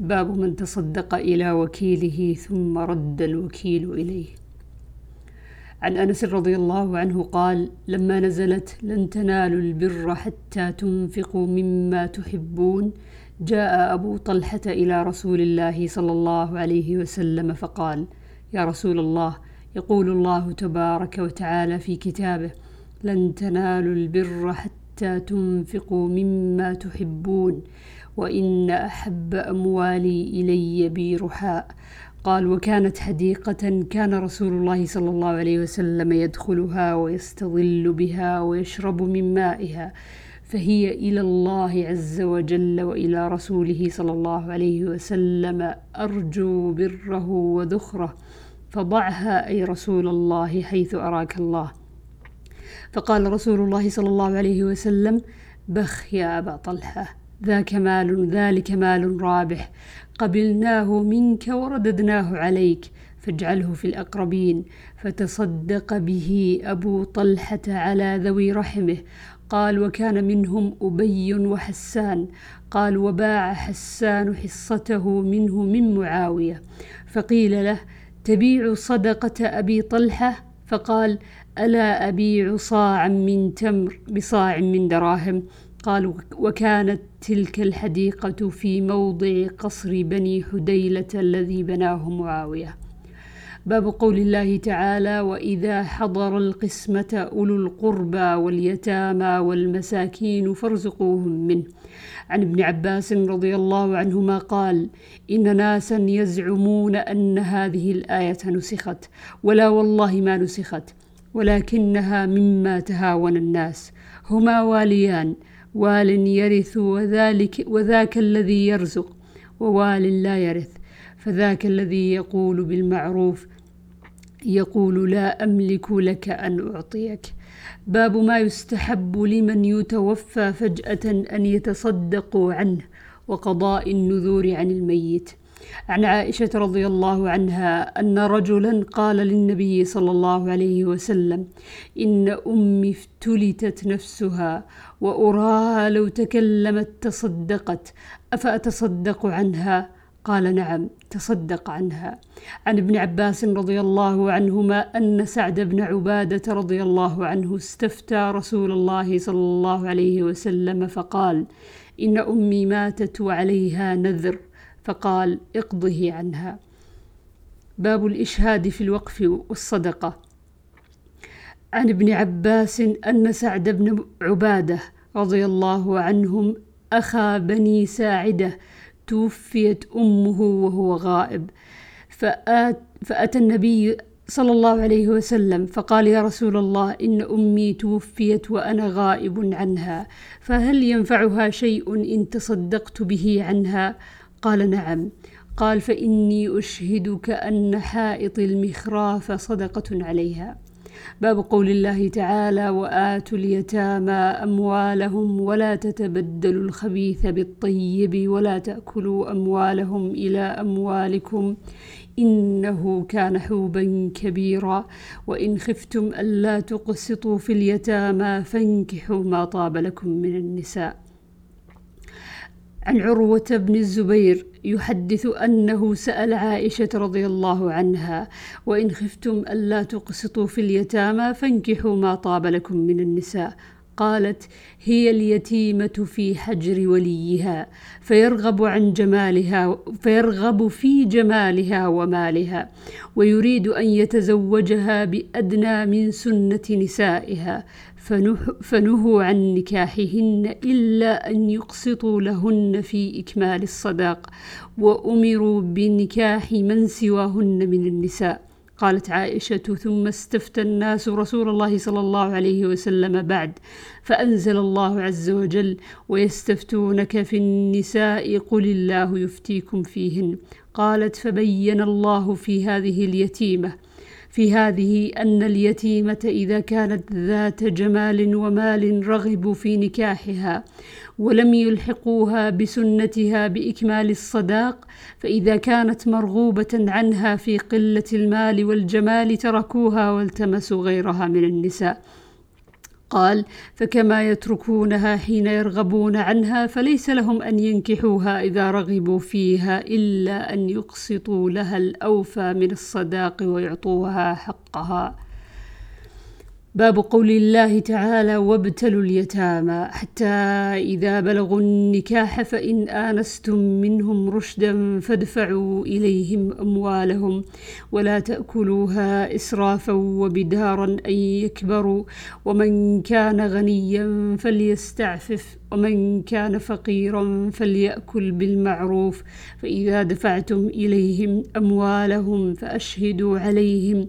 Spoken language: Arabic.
باب من تصدق إلى وكيله ثم رد الوكيل إليه. عن أنس رضي الله عنه قال لما نزلت لن تنالوا البر حتى تنفقوا مما تحبون. جاء أبو طلحة إلى رسول الله صلى الله عليه وسلم فقال يا رسول الله يقول الله تبارك وتعالى في كتابه لن تنالوا البر حتى تنفقوا مما تحبون. وإن أحب أموالي إلي بيرحاء قال وكانت حديقة كان رسول الله صلى الله عليه وسلم يدخلها ويستظل بها ويشرب من مائها فهي إلى الله عز وجل وإلى رسوله صلى الله عليه وسلم أرجو بره وذخره فضعها أي رسول الله حيث أراك الله. فقال رسول الله صلى الله عليه وسلم بخ يا أبا طلحة. ذاك مال ذلك مال رابح. قبلناه منك ورددناه عليك فاجعله في الأقربين. فتصدق به أبو طلحة على ذوي رحمه. قال وكان منهم أبي وحسان. قال وباع حسان حصته منه من معاوية. فقيل له تبيع صدقة أبي طلحة؟ فقال ألا أبيع صاعا من تمر بصاع من دراهم. قال وكانت تلك الحديقة في موضع قصر بني حديلة الذي بناه معاوية. باب قول الله تعالى وإذا حضر القسمة أولو القربى واليتامى والمساكين فارزقوهم منه. عن ابن عباس رضي الله عنهما قال إن ناسا يزعمون أن هذه الآية نسخت ولا والله ما نسخت ولكنها مما تهاون الناس هما واليان وال يرث وذلك وذاك الذي يرزق ووال لا يرث. فذاك الذي يقول بالمعروف يقول لا أملك لك أن أعطيك. باب ما يستحب لمن يتوفى فجأة أن يتصدقوا عنه وقضاء النذور عن الميت. عن عائشة رضي الله عنها أن رجلا قال للنبي صلى الله عليه وسلم إن أمي افتلتت نفسها واراها لو تكلمت تصدقت أفأتصدق عنها؟ قال نعم تصدق عنها. عن ابن عباس رضي الله عنهما أن سعد بن عبادة رضي الله عنه استفتى رسول الله صلى الله عليه وسلم فقال إن أمي ماتت وعليها نذر. فقال اقضه عنها. باب الإشهاد في الوقف والصدقة. عن ابن عباس أن سعد بن عبادة رضي الله عنهم أخا بني ساعدة توفيت أمه وهو غائب. فآت فأتى النبي صلى الله عليه وسلم فقال يا رسول الله إن أمي توفيت وأنا غائب عنها فهل ينفعها شيء إن تصدقت به عنها؟ قال نعم. قال فإني أشهدك أن حائط المخراف صدقة عليها. باب قول الله تعالى وآتوا اليتامى أموالهم ولا تتبدلوا الخبيث بالطيب ولا تأكلوا أموالهم إلى أموالكم إنه كان حوبا كبيرا. وإن خفتم ألا تقسطوا في اليتامى فانكحوا ما طاب لكم من النساء. عن عروة بن الزبير يحدث أنه سأل عائشة رضي الله عنها وإن خفتم ألا تقسطوا في اليتامى فانكحوا ما طاب لكم من النساء. قالت هي اليتيمة في حجر وليها فيرغب عن جمالها فيرغب في جمالها ومالها ويريد أن يتزوجها بأدنى من سنة نسائها فنهوا عن نكاحهن إلا أن يقسطوا لهن في إكمال الصداق وأمروا بنكاح من سواهن من النساء. قالت عائشة ثم استفتى الناس رسول الله صلى الله عليه وسلم بعد فأنزل الله عز وجل ويستفتونك في النساء قل الله يفتيكم فيهن قالت فبين الله في هذه اليتيمة في هذه أن اليتيمة إذا كانت ذات جمال ومال رغبوا في نكاحها ولم يلحقوها بسنتها بإكمال الصداق فإذا كانت مرغوبة عنها في قلة المال والجمال تركوها والتمسوا غيرها من النساء. قال فكما يتركونها حين يرغبون عنها فليس لهم أن ينكحوها إذا رغبوا فيها إلا أن يقسطوا لها الأوفى من الصداق ويعطوها حقها. باب قول الله تعالى وابتلوا اليتامى. حتى إذا بلغوا النكاح فإن آنستم منهم رشدا فادفعوا إليهم أموالهم ولا تأكلوها إسرافا وبدارا أن يكبروا. ومن كان غنيا فليستعفف ومن كان فقيرا فليأكل بالمعروف. فإذا دفعتم إليهم أموالهم فأشهدوا عليهم.